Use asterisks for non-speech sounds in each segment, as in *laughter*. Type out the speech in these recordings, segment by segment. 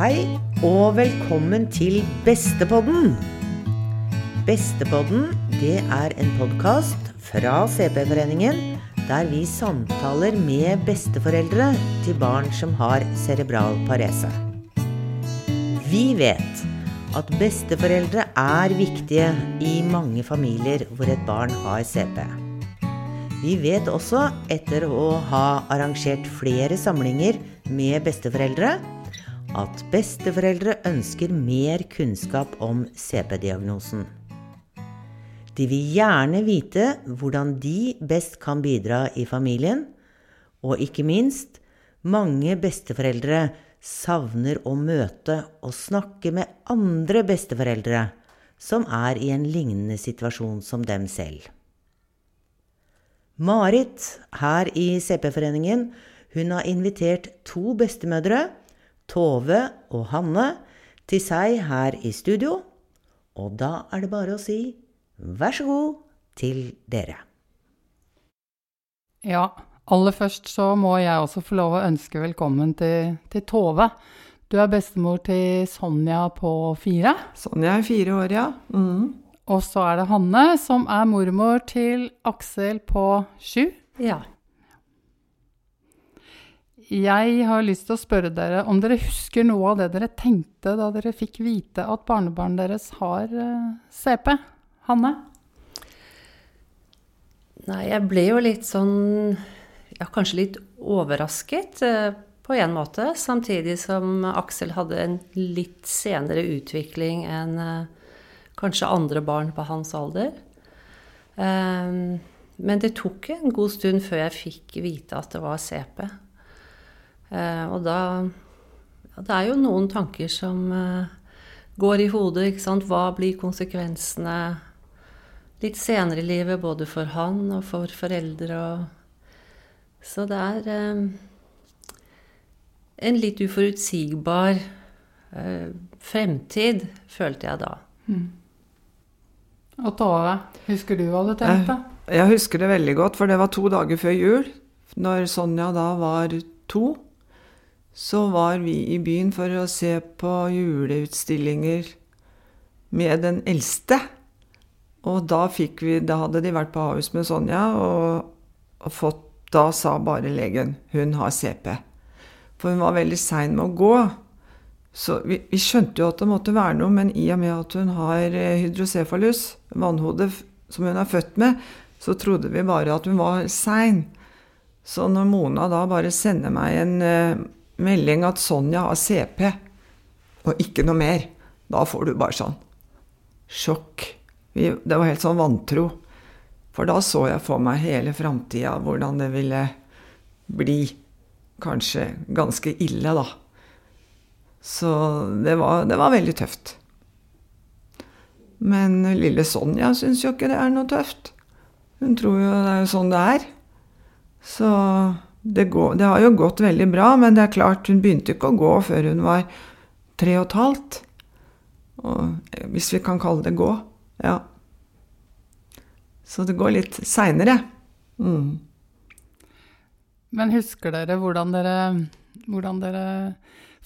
Hei og velkommen til Bestepodden. Bestepodden det er en podkast fra CP-foreningen der vi samtaler med besteforeldre til barn som har cerebral parese. Vi vet at besteforeldre er viktige i mange familier hvor et barn har CP. Vi vet også, etter å ha arrangert flere samlinger med besteforeldre, at besteforeldre ønsker mer kunnskap om CP-diagnosen. De vil gjerne vite hvordan de best kan bidra i familien, og ikke minst, mange besteforeldre savner å møte og snakke med andre besteforeldre som er i en lignende situasjon som dem selv. Marit her i CP-foreningen hun har invitert to bestemødre, Tove og Hanne, til seg her i studio. Og da er det bare å si vær så god til dere. Ja, aller først så må jeg også få lov å ønske velkommen til, til Tove. Du er bestemor til Sonja på fire. Sonja er fire år, ja. Mm. Og så er det Hanne, som er mormor til Aksel på sju. Ja. Jeg har lyst til å spørre dere om dere husker noe av det dere tenkte da dere fikk vite at barnebarnet deres har eh, CP? Hanne? Nei, jeg ble jo litt sånn Ja, kanskje litt overrasket eh, på en måte. Samtidig som Aksel hadde en litt senere utvikling enn eh, kanskje andre barn på hans alder. Men det tok en god stund før jeg fikk vite at det var CP. Uh, og da ja, Det er jo noen tanker som uh, går i hodet. ikke sant? Hva blir konsekvensene litt senere i livet, både for han og for foreldre? Og så det er um, en litt uforutsigbar fremtid, følte jeg da. Mm. Og Tove, husker du hva du tenkte? Jeg, jeg husker det veldig godt, for det var to dager før jul. Når Sonja da var to, så var vi i byen for å se på juleutstillinger med den eldste. Og da fikk vi Da hadde de vært på Ahus med Sonja, og, og fått Da sa bare legen hun har CP. For hun var veldig sein med å gå. Så vi, vi, skjønte jo at det måtte være noe, men i og med at hun har hydrocefalus, vannhode som hun er født med, så trodde vi bare at hun var sein. Så når Mona da bare sender meg en uh, melding at Sonja har CP, og ikke noe mer, da får du bare sånn sjokk. Vi, det var helt sånn vantro. For da så jeg for meg hele framtida, hvordan det ville bli. Kanskje ganske ille, da. Så det var, det var veldig tøft. Men lille Sonja syns jo ikke det er noe tøft. Hun tror jo det er sånn det er. Så det, går, det, har jo gått veldig bra, men det er klart, hun begynte ikke å gå før hun var tre og et halvt. Og, hvis vi kan kalle det gå. Ja. Så det går litt seinere. Mm. Men husker dere hvordan dere, hvordan dere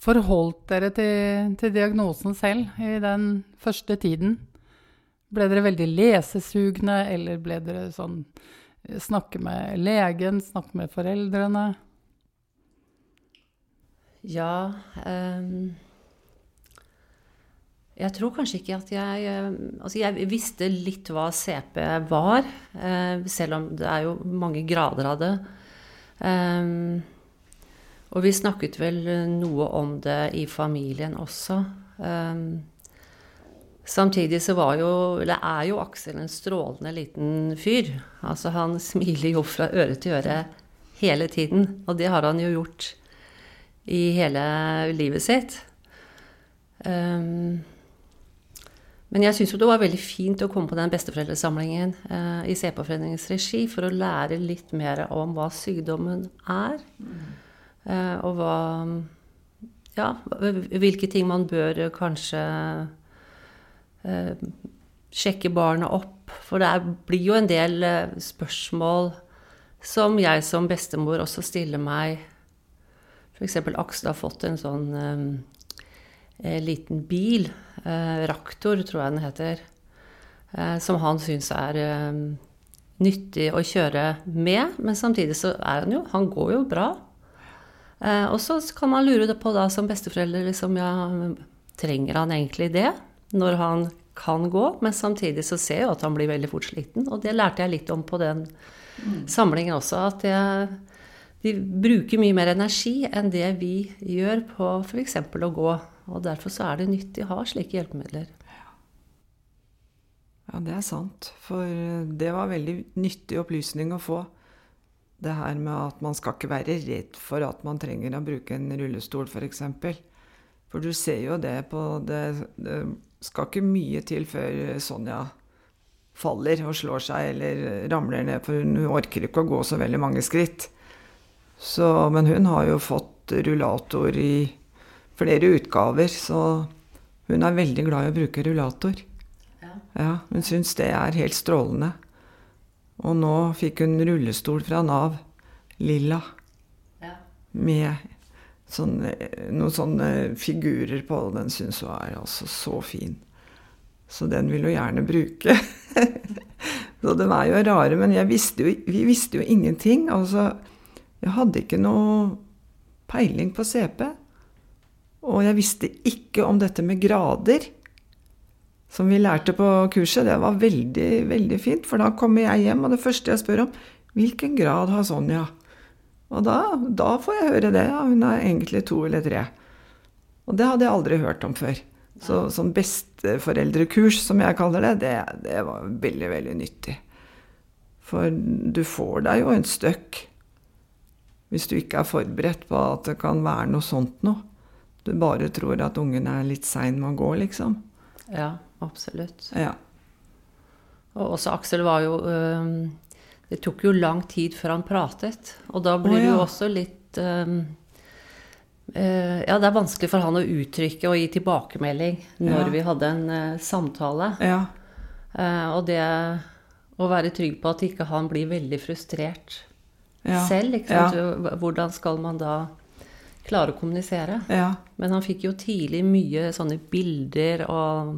forholdt dere til, til, diagnosen selv i den første tiden? Ble dere veldig lesesugne, eller ble dere sånn Snakke med legen, snakke med foreldrene? Ja um, Jeg tror kanskje ikke at jeg Altså, jeg visste litt hva CP var, uh, selv om det er jo mange grader av det. Um, og vi snakket vel noe om det i familien også. Um, samtidig så var jo, eller er jo Aksel en strålende liten fyr. Altså han *laughs* smiler jo fra øre til øre hele tiden. Og det har han jo gjort i hele livet sitt. Um, men jeg syns jo det var veldig fint å komme på den besteforeldresamlingen uh, i CP-foreningens regi for å lære litt mer om hva sykdommen er. Uh, og hva Ja, hvilke ting man bør kanskje sjekke barna opp. For det er, blir jo en del uh, spørsmål som jeg som bestemor også stiller meg. F.eks. Aksel har fått en sånn eh, liten bil, eh, Raktor tror jeg den heter, eh, som han syns er eh, nyttig å kjøre med. Men samtidig så er han jo Han går jo bra. Eh, og så kan man lure på da som besteforelder liksom, ja, trenger han egentlig det? Når han kan gå, men samtidig så ser jeg jo at han blir veldig fort sliten. Og det lærte jeg litt om på den mm. samlingen også, at jeg, de bruker mye mer energi enn det vi gjør på f.eks. å gå. Og derfor så er det nyttig å ha slike hjelpemidler. Ja, det er sant. For det var veldig nyttig opplysning å få. Det her med at man skal ikke være redd for at man trenger å bruke en rullestol, f.eks. For, for du ser jo det på det, det skal ikke mye til før Sonja faller og slår seg eller ramler ned, for hun orker ikke å gå så veldig mange skritt. Så, men hun har jo fått rullator i flere utgaver, så hun er veldig glad i å bruke rullator. Ja. ja hun syns det er helt strålende. Og nå fikk hun rullestol fra Nav, lilla, ja. med sånne, noen sånne figurer på. og Den syns hun er altså så fin. Så den vil hun gjerne bruke. *laughs* så de er jo rare. Men visste jo, vi visste jo ingenting. Altså, jeg hadde ikke noe peiling på CP. Og jeg visste ikke om dette med grader, som vi lærte på kurset. Det var veldig, veldig fint, for da kommer jeg hjem, og det første jeg spør om, hvilken grad har Sonja? Og da, da, får jeg høre det. Ja, hun er egentlig to eller tre. Og det hadde jeg aldri hørt om før. Så som besteforeldrekurs, som jeg kaller det, det, det var veldig, veldig nyttig. For du får deg jo en støkk hvis du ikke er forberedt på at det kan være noe sånt noe. Du bare tror at ungen er litt sein med å gå, liksom. Ja, absolutt. Ja. Og også Aksel var jo øh, det tok jo lang tid før han pratet. Og da blir oh, ja. det jo også litt um, uh, Ja, det er vanskelig for han å uttrykke og gi tilbakemelding når ja. vi hadde en uh, samtale. Ja. Uh, og det å være trygg på at ikke han blir veldig frustrert selv. Hvordan skal man da klare å kommunisere? Men han fikk jo tidlig mye sånne bilder og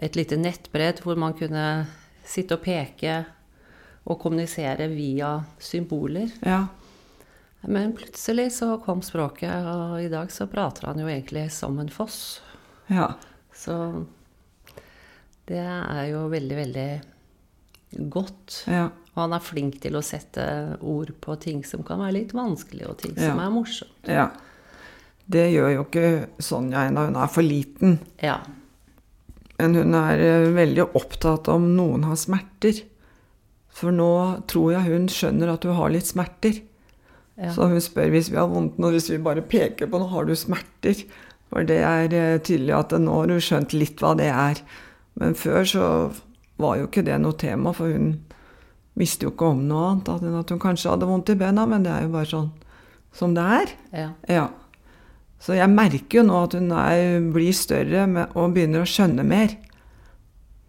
et lite nettbrett hvor man kunne sitte og peke å kommunisere via symboler. Ja. Men plutselig så kom språket, og i dag så prater han jo egentlig som en foss. Ja. Så det er jo veldig, veldig godt. Ja. Og han er flink til å sette ord på ting som kan være litt vanskelig, og ting ja. som er morsomt. Ja. Det gjør jo ikke Sonja ennå. Hun er for liten. Ja. Men hun er eh, veldig opptatt om noen har smerter. For nå tror jeg hun skjønner at du har litt smerter. Ja. Så hun spør hvis vi har vondt nå, hvis vi bare peker på nå har du smerter. For det er eh, tydelig at nå har hun skjønt litt hva det er. Men før så var jo ikke det noe tema, for hun visste jo ikke om noe annet enn at hun kanskje hadde vondt i bena, men det er jo bare sånn som det er. Ja. ja. Så jeg merker jo nå at hun er, blir større og begynner å skjønne mer.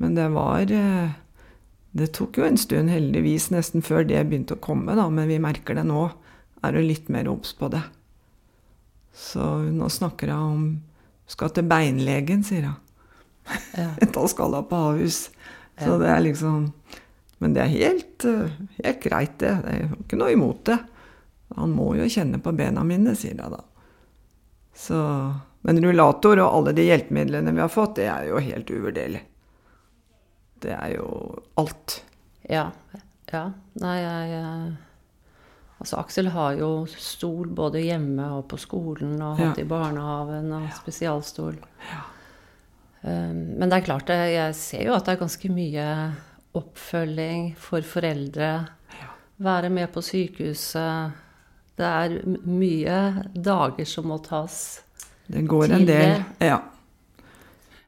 Men det var eh, det tok jo en stund, heldigvis, nesten før det begynte å komme, da, men vi merker det nå. Er hun litt mer obs på det. Så nå snakker hun om Skal til beinlegen, sier hun. Ja. da skal hun på Ahus. Så ja. det er liksom Men det er helt, helt greit, det. Det er ikke noe imot det. Han må jo kjenne på bena mine, sier hun da. Så, men rullator og alle de hjelpemidlene vi har fått, det er jo helt uvurderlig det er jo alt. Ja. Ja. Nei, jeg Altså, Aksel har jo stol både hjemme og på skolen, og hatt ja. i barnehagen, og spesialstol. Ja. Um, men det er klart, jeg ser jo at det er ganske mye oppfølging for foreldre. Ja. Være med på sykehuset. Det er mye dager som må tas Det går en del, ja.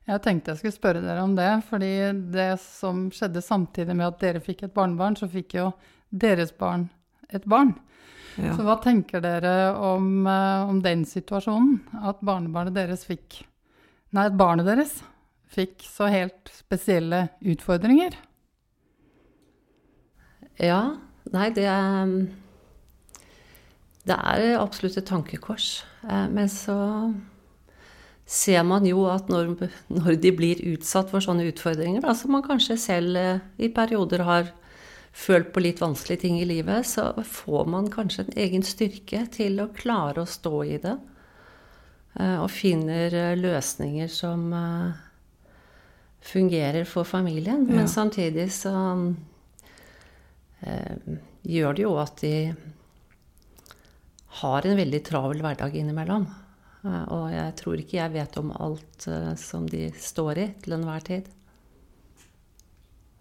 Jeg tenkte jeg skulle spørre dere om det. fordi det som skjedde samtidig med at dere fikk et barnebarn, så fikk jo deres barn et barn. Ja. Så hva tenker dere om, eh, om, den situasjonen? At barnebarnet deres fikk Nei, at barnet deres fikk så helt spesielle utfordringer? Ja. Nei, det er Det er absolutt et tankekors. Eh, men så ser man jo at når, når de blir utsatt for sånne utfordringer, da, som man kanskje selv eh, i perioder har følt på litt vanskelige ting i livet, så får man kanskje en egen styrke til å klare å stå i det. Eh, og finner eh, løsninger som fungerer for familien. Men samtidig så gjør det jo at de har en veldig travel hverdag innimellom. Eh, og jeg tror ikke jeg vet om alt eh, som de står i til enhver tid.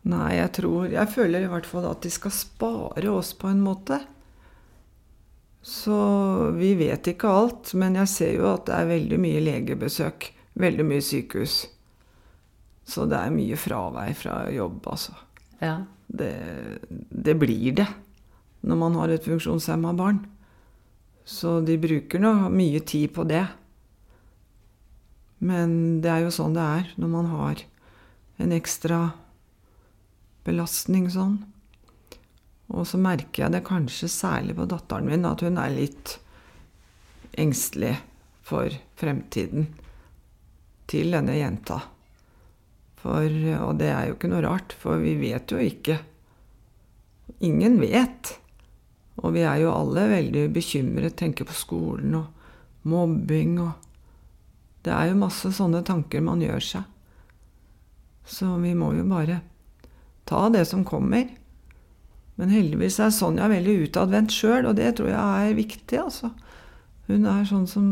Nei, jeg tror Jeg føler i hvert fall at de skal spare oss på en måte. Så vi vet ikke alt, men jeg ser jo at det er veldig mye legebesøk. Veldig mye sykehus. Så det er mye fravei fra jobb, altså. Ja. Det, det blir det når man har et funksjonshemma barn. Så de bruker nå mye tid på det. Men det er jo sånn det er når man har en ekstra belastning sånn. Og så merker jeg det kanskje særlig på datteren min, at hun er litt engstelig for fremtiden til denne jenta. For, og det er jo ikke noe rart, for vi vet jo ikke. Ingen vet. Og vi er jo alle veldig bekymret, tenker på skolen og mobbing og Det er jo masse sånne tanker man gjør seg. Så vi må jo bare ta det som kommer. Men heldigvis er Sonja veldig utadvendt sjøl, og det tror jeg er viktig, altså. Hun er sånn som,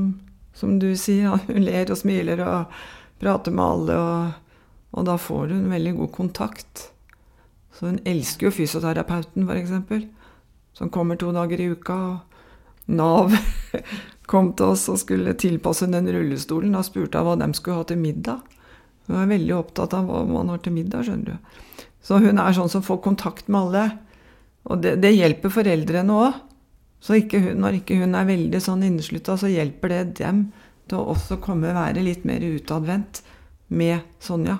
som du sier, hun ler og smiler og prater med alle, og, og da får hun veldig god kontakt. Så hun elsker jo fysioterapeuten, f.eks som kommer to dager i uka. og Nav *laughs* kom til oss og skulle tilpasse den rullestolen. Da spurte hva de skulle ha til middag. Hun er veldig opptatt av hva man har til middag, skjønner du. Så hun er sånn som får kontakt med alle. Og det, det hjelper foreldrene òg. Så ikke hun, når ikke hun er veldig sånn inneslutta, så hjelper det dem til å også komme være litt mer utadvendt med Sonja.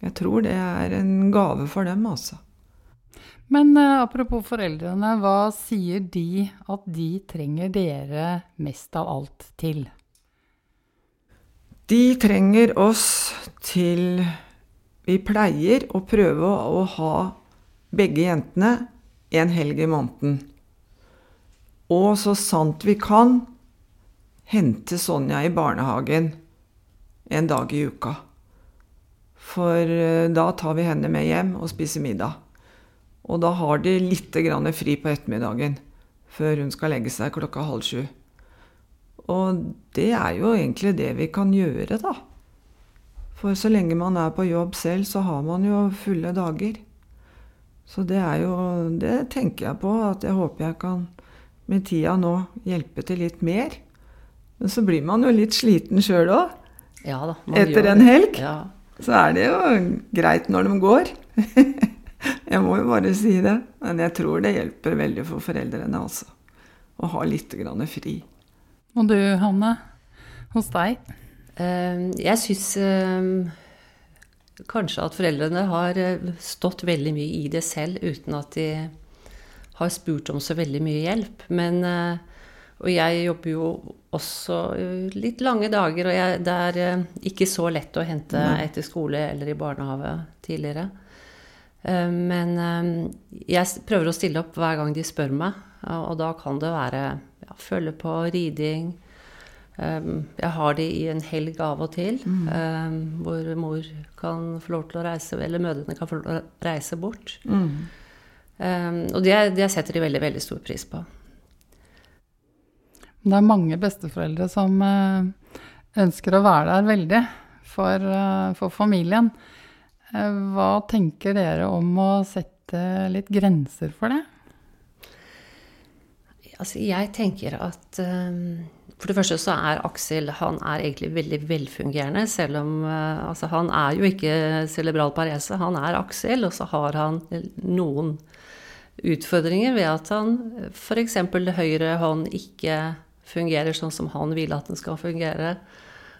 Jeg tror det er en gave for dem, altså. Men uh, apropos foreldrene, hva sier de at de trenger dere mest av alt til? De trenger oss til Vi pleier å prøve å ha begge jentene en helg i måneden. Og så sant vi kan, hente Sonja i barnehagen en dag i uka. For uh, da tar vi henne med hjem og spiser middag. Og da har de litt fri på ettermiddagen før hun skal legge seg klokka halv sju. Og det er jo egentlig det vi kan gjøre, da. For så lenge man er på jobb selv, så har man jo fulle dager. Så det er jo Det tenker jeg på, at jeg håper jeg kan med tida nå hjelpe til litt mer. Men så blir man jo litt sliten sjøl òg. Ja, Etter en helg. Ja. Så er det jo greit når de går. *laughs* Jeg må jo bare si det. Men jeg tror det hjelper veldig for foreldrene, også. Å ha litt grann fri. Og du, Hanne? Hos deg? Ehm, jeg syns ehm, kanskje at foreldrene har eh, stått veldig mye i det selv, uten at de har spurt om så veldig mye hjelp. Men eh, Og jeg jobber jo også eh, litt lange dager, og jeg, det er ikke så lett å hente etter skole eller i barnehage tidligere. Eh, men eh, jeg prøver å stille opp hver gang de spør meg, og da kan det være ja, følge på riding. Eh, jeg har de i en helg av og til, mm. hvor mor kan få lov til å reise, eller mødrene kan få lov til å reise bort. Mm. Og det, det setter de veldig, veldig stor pris på. Det er mange besteforeldre som ønsker å være der veldig for, for familien. Eh, hva tenker dere om å sette litt grenser for det? Altså, jeg tenker at um, For det første så er Aksel han er egentlig veldig velfungerende. Selv om uh, altså, han er jo ikke cerebral parese, han er Aksel. Og så har han noen utfordringer ved at han f.eks. høyre hånd ikke fungerer sånn som han vil at den skal fungere.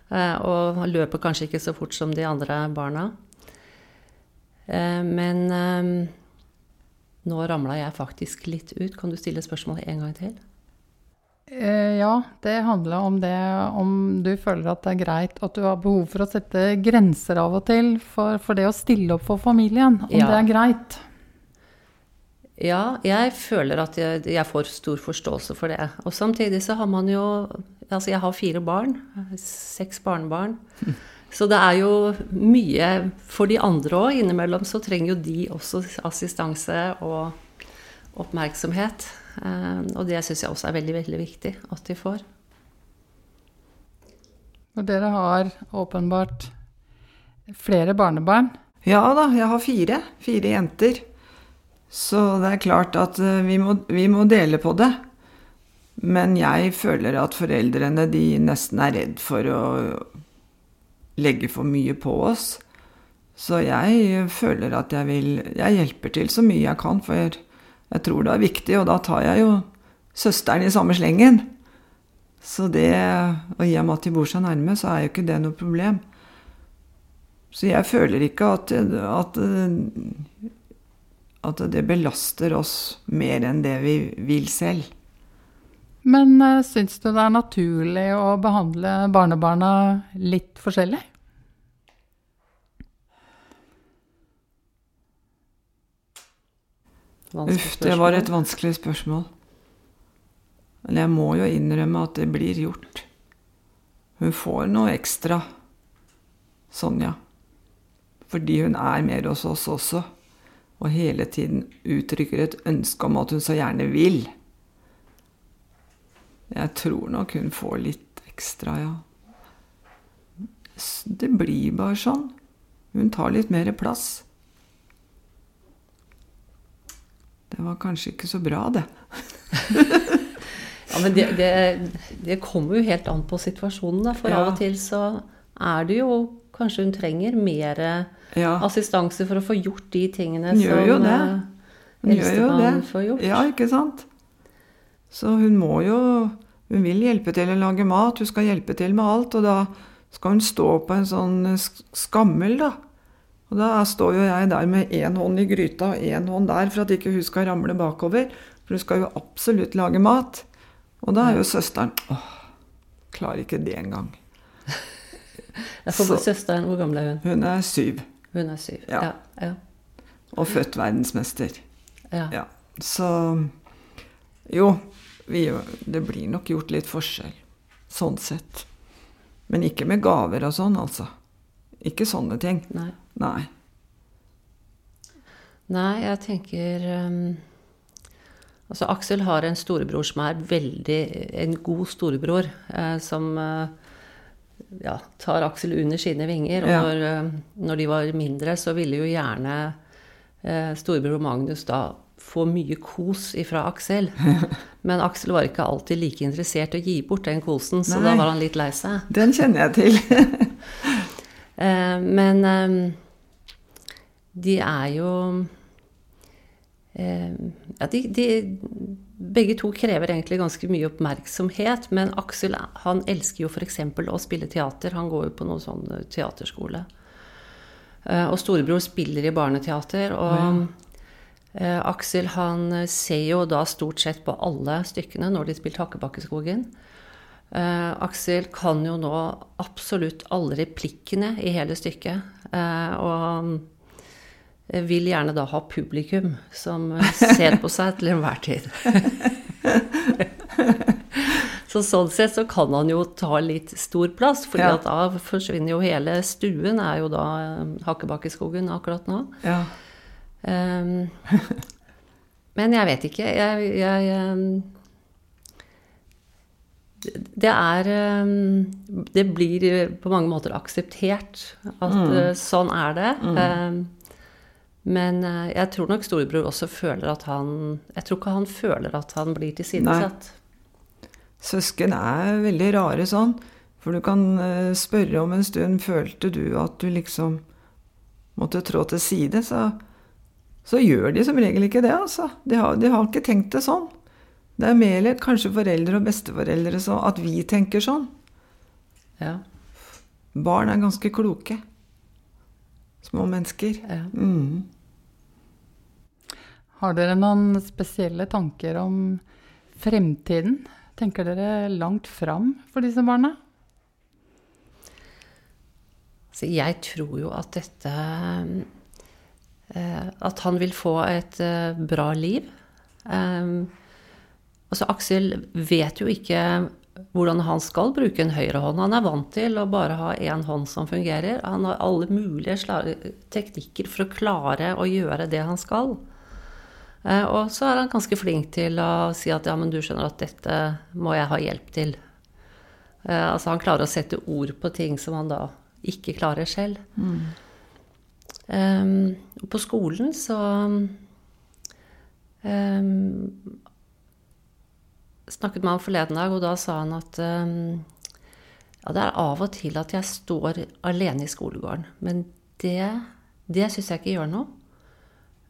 Og han løper kanskje ikke så fort som de andre barna. Eh, men ehm, nå ramla jeg faktisk litt ut. Kan du stille spørsmålet en gang til? Eh, ja, det handler om det om du føler at det er greit, at du har behov for å sette grenser av og til for, for det å stille opp for familien. Om Ja. det er greit. Ja, jeg føler at jeg, jeg får stor forståelse for det. Og samtidig så har man jo Altså, jeg har fire barn. Seks barnebarn. *laughs* Så det er jo mye for de andre òg. Innimellom så trenger jo de også assistanse og oppmerksomhet. Eh, Og det syns jeg også er veldig, veldig viktig at de får. Og dere har åpenbart flere barnebarn. Ja da, jeg har fire. Fire jenter. Så det er klart at eh, vi må, vi må dele på det. Men jeg føler at foreldrene de nesten er redd for å legge for mye på oss. Så jeg føler at jeg vil Jeg hjelper til så mye jeg kan, for jeg, jeg tror det er viktig, og da tar jeg jo søsteren i samme slengen. Så det Og i og med at de bor så nærme, så er jo ikke det noe problem. Så jeg føler ikke at, at, at det belaster oss mer enn det vi vil selv. Men uh, syns du det er naturlig å behandle barnebarna litt forskjellig? Uff, det var et vanskelig spørsmål. Men jeg må jo innrømme at det blir gjort. Hun får noe ekstra, Sonja. Fordi hun er mer hos oss også. Og hele tiden uttrykker et ønske om at hun så gjerne vil. Jeg tror nok hun får litt ekstra, ja. Det blir bare sånn. Hun tar litt mer plass. Det var kanskje ikke så bra, det. *laughs* Ja, men det, det, det kommer jo helt an på situasjonen, da. For Ja. av og til så er det jo Kanskje hun trenger mer Ja, assistanse for å få gjort de tingene Hun gjør jo som det. eh, hun gjør jo det. får gjort. Ja, ikke sant? Så hun må jo Hun vil hjelpe til å lage mat, hun skal hjelpe til med alt, og da skal hun stå på en sånn skammel, da. Og da står jo jeg der med én hånd i gryta og én hånd der for at ikke hun skal ramle bakover. For hun skal jo absolutt lage mat. Og da er jo søsteren Åh, klarer ikke det engang. *laughs* Søsteren, hvor gammel er hun? Hun er syv Hun er syv. Ja. Ja. ja, og født verdensmester. ja. Ja, så Jo, vi, det blir nok gjort litt forskjell. Sånn sett. Men ikke med gaver og sånn, altså. Ikke sånne ting. Nei. Nei. Nei, jeg tenker um, Altså, Aksel har en storebror som er veldig En god storebror, eh, som eh, ja, tar Aksel under sine vinger. Og Ja. når, eh, når de var mindre, så ville jo gjerne eh, storebror Magnus da få mye kos ifra Aksel. *laughs* Men Aksel var ikke alltid like interessert i å gi bort den kosen, så da var han litt lei seg. Den kjenner jeg til. *laughs* Eh, men eh, de er jo eh, Ja, de, de Begge to krever egentlig ganske mye oppmerksomhet, men Aksel han elsker jo f.eks. å spille teater. Han går jo på noen sånn eh, teaterskole. Eh, og storebror spiller i barneteater. Og ja. Aksel han ser jo da stort sett på alle stykkene når de spiller Hakkebakkeskogen. Aksel kan jo nå absolutt alle replikkene i hele stykket. eh, og vil gjerne da ha publikum som eh, ser på seg til enhver tid. *laughs* så sånn sett så kan han jo ta litt stor plass, fordi Ja. da forsvinner jo hele stuen, er jo da eh, Hakkebakkeskogen akkurat nå. Ja. Um, men jeg vet ikke. Jeg, jeg ehm, det er ehm, Det blir eh, på mange måter akseptert at mm. sånn er det. Ehm, men eh, jeg tror nok storebror også føler at han Jeg tror ikke han føler at han blir tilsidesatt. Søsken er veldig rare sånn. For du kan eh, spørre om en stund Følte du at du liksom måtte trå til side? Så, så gjør de som regel ikke det, altså. De har, de har ikke tenkt det sånn. Det er mer kanskje foreldre og besteforeldre så at vi tenker sånn. Ja, Barn er ganske kloke. Små mennesker. ja. Mm. Har dere noen spesielle tanker om fremtiden Tenker dere langt fram for disse barna? Så jeg tror jo at dette eh, At han vil få et eh, bra liv. Um, altså Aksel vet jo ikke hvordan han skal bruke en høyrehånd. Han er vant til å bare ha én hånd som fungerer. Han har alle mulige teknikker for å klare å gjøre det han skal. Eh, og så er han ganske flink til å si at ja, men du skjønner at dette må jeg ha hjelp til. Altså han klarer å sette ord på ting som han da ikke klarer selv. Mm. Um, på skolen så um, snakket med ham forleden dag, og da sa han at um, ja, det er av og til at jeg står alene i skolegården. Men det, det syns jeg ikke gjør noe.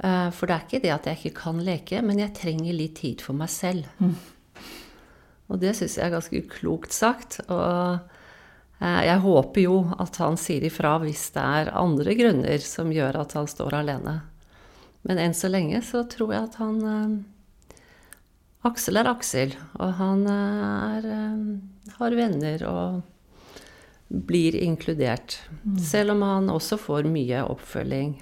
Uh, for det er ikke det at jeg ikke kan leke, men jeg trenger litt tid for meg selv. Mm. Og det syns jeg er ganske klokt sagt. Og Eh, jeg håper jo at han sier ifra hvis det er andre grunner som gjør at han står alene. Men enn så lenge så tror jeg at han eh, Aksel er Aksel, og han eh, er, har venner og blir inkludert. Mm. Selv om han også får mye oppfølging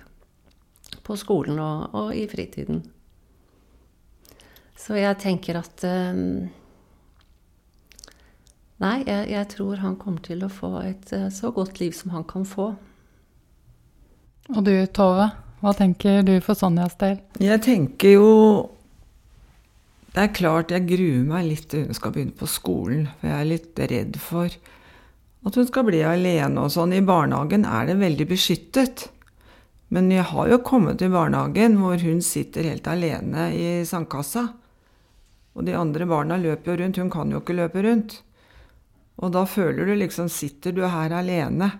på skolen og, og i fritiden. Så jeg tenker at um, Nei, jeg, jeg, tror han kommer til å få et eh, så godt liv som han kan få. Og du, Tove, hva tenker du for Sonjas del? Jeg tenker jo Det er klart jeg gruer meg litt til hun skal begynne på skolen. For jeg er litt redd for at hun skal bli alene og sånn. I barnehagen er det veldig beskyttet. Men jeg har jo kommet til barnehagen hvor hun sitter helt alene i sandkassa. Og de andre barna løper jo rundt. Hun kan jo ikke løpe rundt. Og da føler du liksom Sitter du her alene?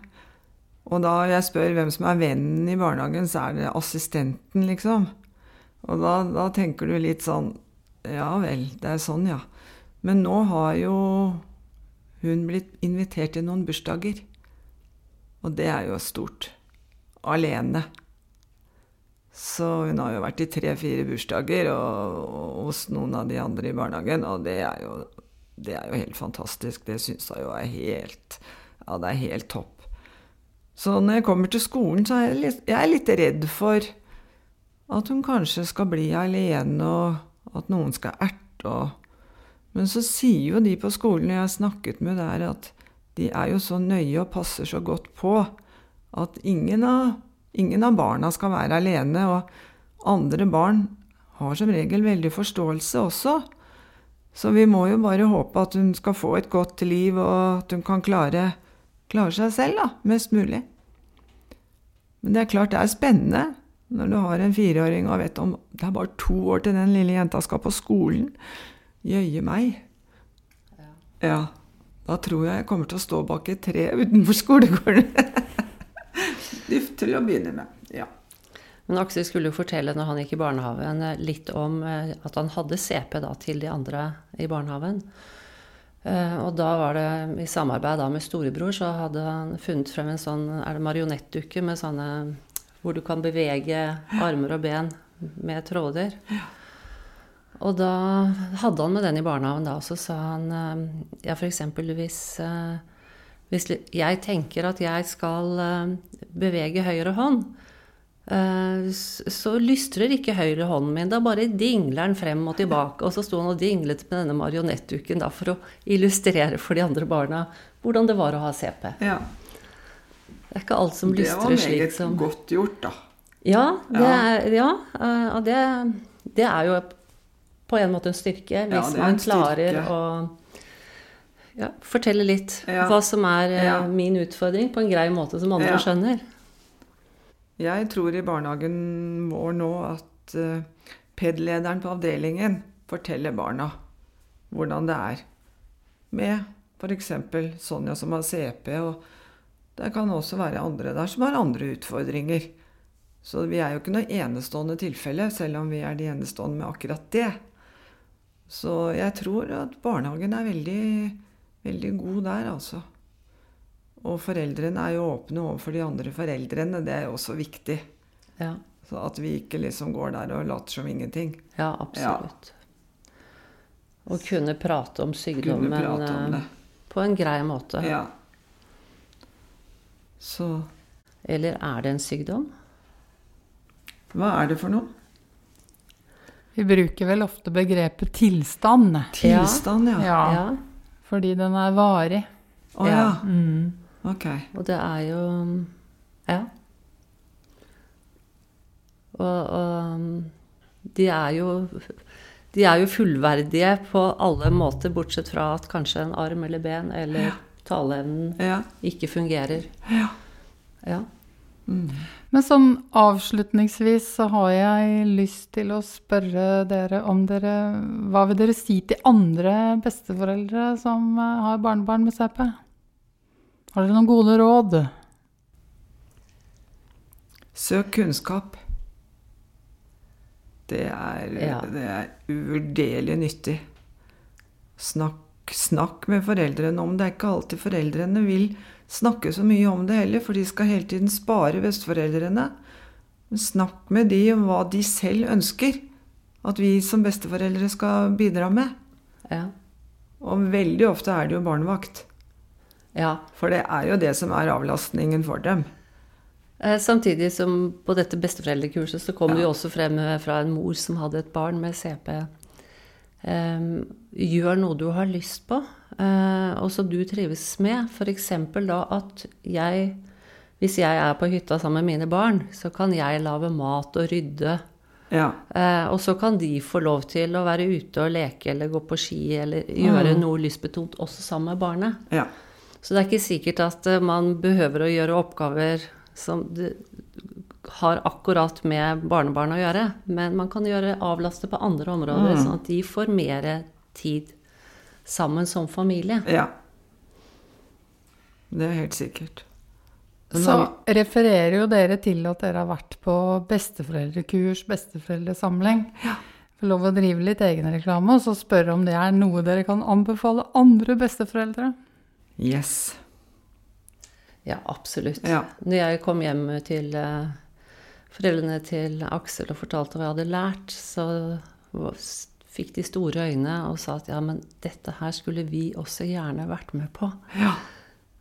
Og da jeg spør hvem som er vennen i barnehagen, så er det assistenten, liksom. Og da, da tenker du litt sånn Ja vel, det er sånn, ja. Men nå har jo hun blitt invitert til noen bursdager. Og det er jo stort. Alene. Så hun har jo vært i tre-fire bursdager og, og, hos noen av de andre i barnehagen, og det er jo det er jo helt fantastisk. Det syns jeg jo er helt Ja, det er helt topp. Så når jeg kommer til skolen, så er jeg litt, jeg er litt redd for at hun kanskje skal bli alene, og at noen skal erte og Men så sier jo de på skolen jeg har snakket med der, at de er jo så nøye og passer så godt på at ingen av, ingen av barna skal være alene. Og andre barn har som regel veldig forståelse også. Så vi må jo bare håpe at hun skal få et godt liv, og at hun kan klare, klare seg selv, da, mest mulig. Men det er klart det er spennende når du har en fireåring og vet om det er bare to år til den lille jenta skal på skolen. Jøye meg. Ja. Da tror jeg jeg kommer til å stå bak et tre utenfor skolegården. *laughs* til å begynne med. Ja. Men Aksel skulle jo fortelle når han gikk i barnehagen, eh, litt om eh, at han hadde CP da, til de andre i barnehagen. Eh, og da var det i samarbeid da med storebror, så hadde han funnet frem en sånn er det marionettdukke med sånne hvor du kan bevege armer og ben med tråder. Og da hadde han med den i barnehagen da, og så sa han ja, f.eks. hvis hvis jeg tenker at jeg skal bevege høyre hånd, Eh, så lystrer ikke høyre hånden min. Da bare dingler den frem og tilbake. Og så sto han og dinglet med denne marionettduken for å illustrere for de andre barna hvordan det var å ha CP. Ja. Det er ikke alt som lystrer slik som Det var meget godt gjort, da. Ja, det er, ja, eh, og det, det, er jo på en måte en styrke hvis ja, man klarer å ja, fortelle litt hva som er eh, min utfordring, på en grei måte som andre skjønner. Jeg tror i barnehagen vår nå at uh, PED-lederen på avdelingen forteller barna hvordan det er med f.eks. Sonja som har CP, og det kan også være andre der som har andre utfordringer. Så vi er jo ikke noe enestående tilfelle, selv om vi er de enestående med akkurat det. Så jeg tror at barnehagen er veldig, veldig god der, altså. Og foreldrene er jo åpne overfor de andre foreldrene. Det er jo også viktig. Ja. Så at vi ikke liksom går der og later som ingenting. Ja, absolutt. Ja. Og kunne prate om sykdommen prate om eh, på en grei måte. Ja. Så Eller er det en sykdom? hva er det for noe? Vi bruker vel ofte begrepet tilstand. Tilstand, ja. Ja, Ja. fordi den er varig. Å ja. Ja. Mm. Ok. Og det er jo Ja. Og, og de er jo De er jo fullverdige på alle måter, bortsett fra at kanskje en arm eller ben eller taleevnen Ja. ikke fungerer. Ja. Ja. Mm. Men sånn avslutningsvis så har jeg lyst til å spørre dere om dere Hva vil dere si til andre besteforeldre som eh, har barnebarn med CP? Har dere noen gode råd? Søk kunnskap. Det er, Ja. det er uvurderlig nyttig. Snakk, snakk med foreldrene om det. er ikke alltid foreldrene vil snakke så mye om det heller, for de skal hele tiden spare besteforeldrene. Snakk med de om hva de selv ønsker at vi som besteforeldre skal bidra med. Ja. Og veldig ofte er det jo barnevakt. ja. For det er jo det som er avlastningen for dem. Eh, Samtidig som på dette besteforeldrekurset så kom det jo også frem eh, fra en mor som hadde et barn med CP. Em, gjør noe du har lyst på, eh, og som du trives med. F.eks. da at jeg, hvis jeg er på hytta sammen med mine barn, så kan jeg lage mat og rydde. Ja. Eh, og så kan de få lov til å være ute og leke eller gå på ski eller gjøre noe lystbetont også sammen med barnet. ja. Så det er ikke sikkert at eh, man behøver å gjøre oppgaver som har akkurat med barnebarn å gjøre, men man kan gjøre avlaste på andre områder, sånn at de får mer tid sammen som familie. Ja. Det er helt sikkert. Men Så vi... refererer jo dere til at dere har vært på besteforeldrekurs, besteforeldresamling. Ja. Får lov å drive litt egenreklame og så spørre om det er noe dere kan anbefale andre besteforeldre. Yes. Ja, absolutt. Ja. Når jeg kom hjem til eh, foreldrene til Aksel og fortalte hva jeg hadde lært, så fikk de store øyne og sa at ja, men dette her skulle vi også gjerne vært med på. Ja.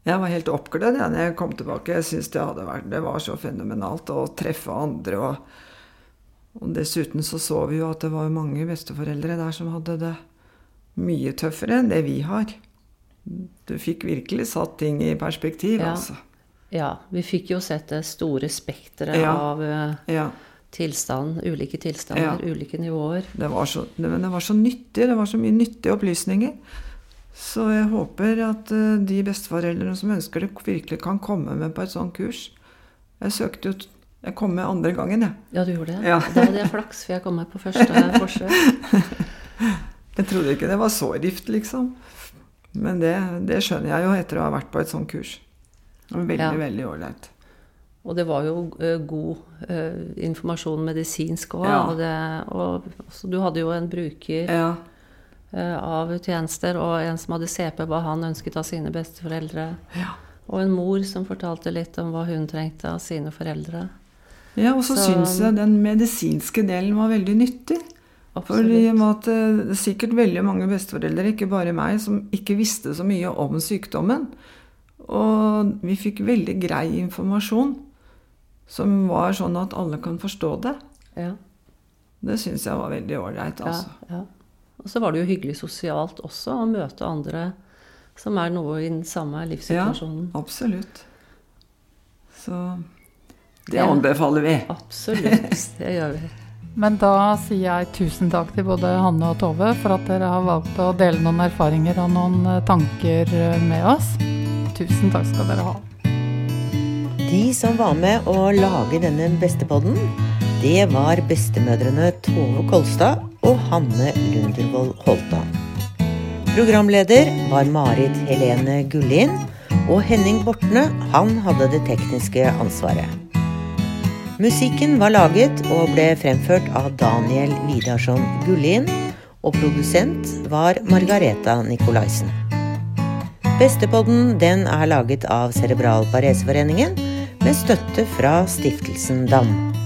Jeg var helt oppglødd da jeg kom tilbake. Jeg syntes det, det var så fenomenalt å treffe andre. Og, og dessuten så så vi jo at det var mange besteforeldre der som hadde det mye tøffere enn det vi har. Du fikk virkelig satt ting i perspektiv, Ja. altså. Ja, vi fikk jo sett det store spekteret Ja. av eh, Ja. tilstand, ulike tilstander, Ja. ulike nivåer. Det var, så, det, det var så nyttig. Det var så mye nyttige opplysninger. Så jeg håper at eh, de besteforeldrene som ønsker det, virkelig kan komme med på et sånt kurs. Jeg søkte jo Jeg kom med andre gangen, jeg. Ja, du gjorde det? Ja. Da hadde jeg flaks, for jeg kom med på første *laughs* forsøk. Jeg trodde ikke det var så rift, liksom. Men det, det skjønner jeg jo etter å ha vært på et sånt kurs. Var veldig, Ja. veldig ålreit. Og det var jo uh, god uh, informasjon medisinsk òg. Ja. Og, det- og så du hadde jo en bruker Ja. uh, av tjenester, og en som hadde CP, hva han ønsket av sine besteforeldre. Ja. Og en mor som fortalte litt om hva hun trengte av sine foreldre. ja, og så Så- syns jeg den medisinske delen var veldig nyttig. Og Absolutt. med at det er sikkert veldig mange besteforeldre, ikke bare meg, som ikke visste så mye om sykdommen. Og vi fikk veldig grei informasjon som var sånn at alle kan forstå det. Ja, Det syns jeg var veldig ålreit, altså. ja. Og så var det jo hyggelig sosialt også å møte andre som er noe i den samme livssituasjonen. Ja, Absolutt. Så det Ja. anbefaler vi. Absolutt. *laughs* Det gjør vi. Men da sier jeg tusen takk til både Hanne og Tove for at dere har valgt å dele noen erfaringer og noen tanker med oss. Tusen takk skal dere ha. De som var med å lage denne bestepodden, det var bestemødrene Tove Kolstad og Hanne Lundervold Holta. Programleder var Marit Helene Gullin, og Henning Bortne, han hadde det tekniske ansvaret. Musikken var laget og ble fremført av Daniel Vidarsson Gullin, og produsent var Margareta Nikolaisen. Bestepodden den er laget av Cerebral Pareseforeningen med støtte fra Stiftelsen DAM.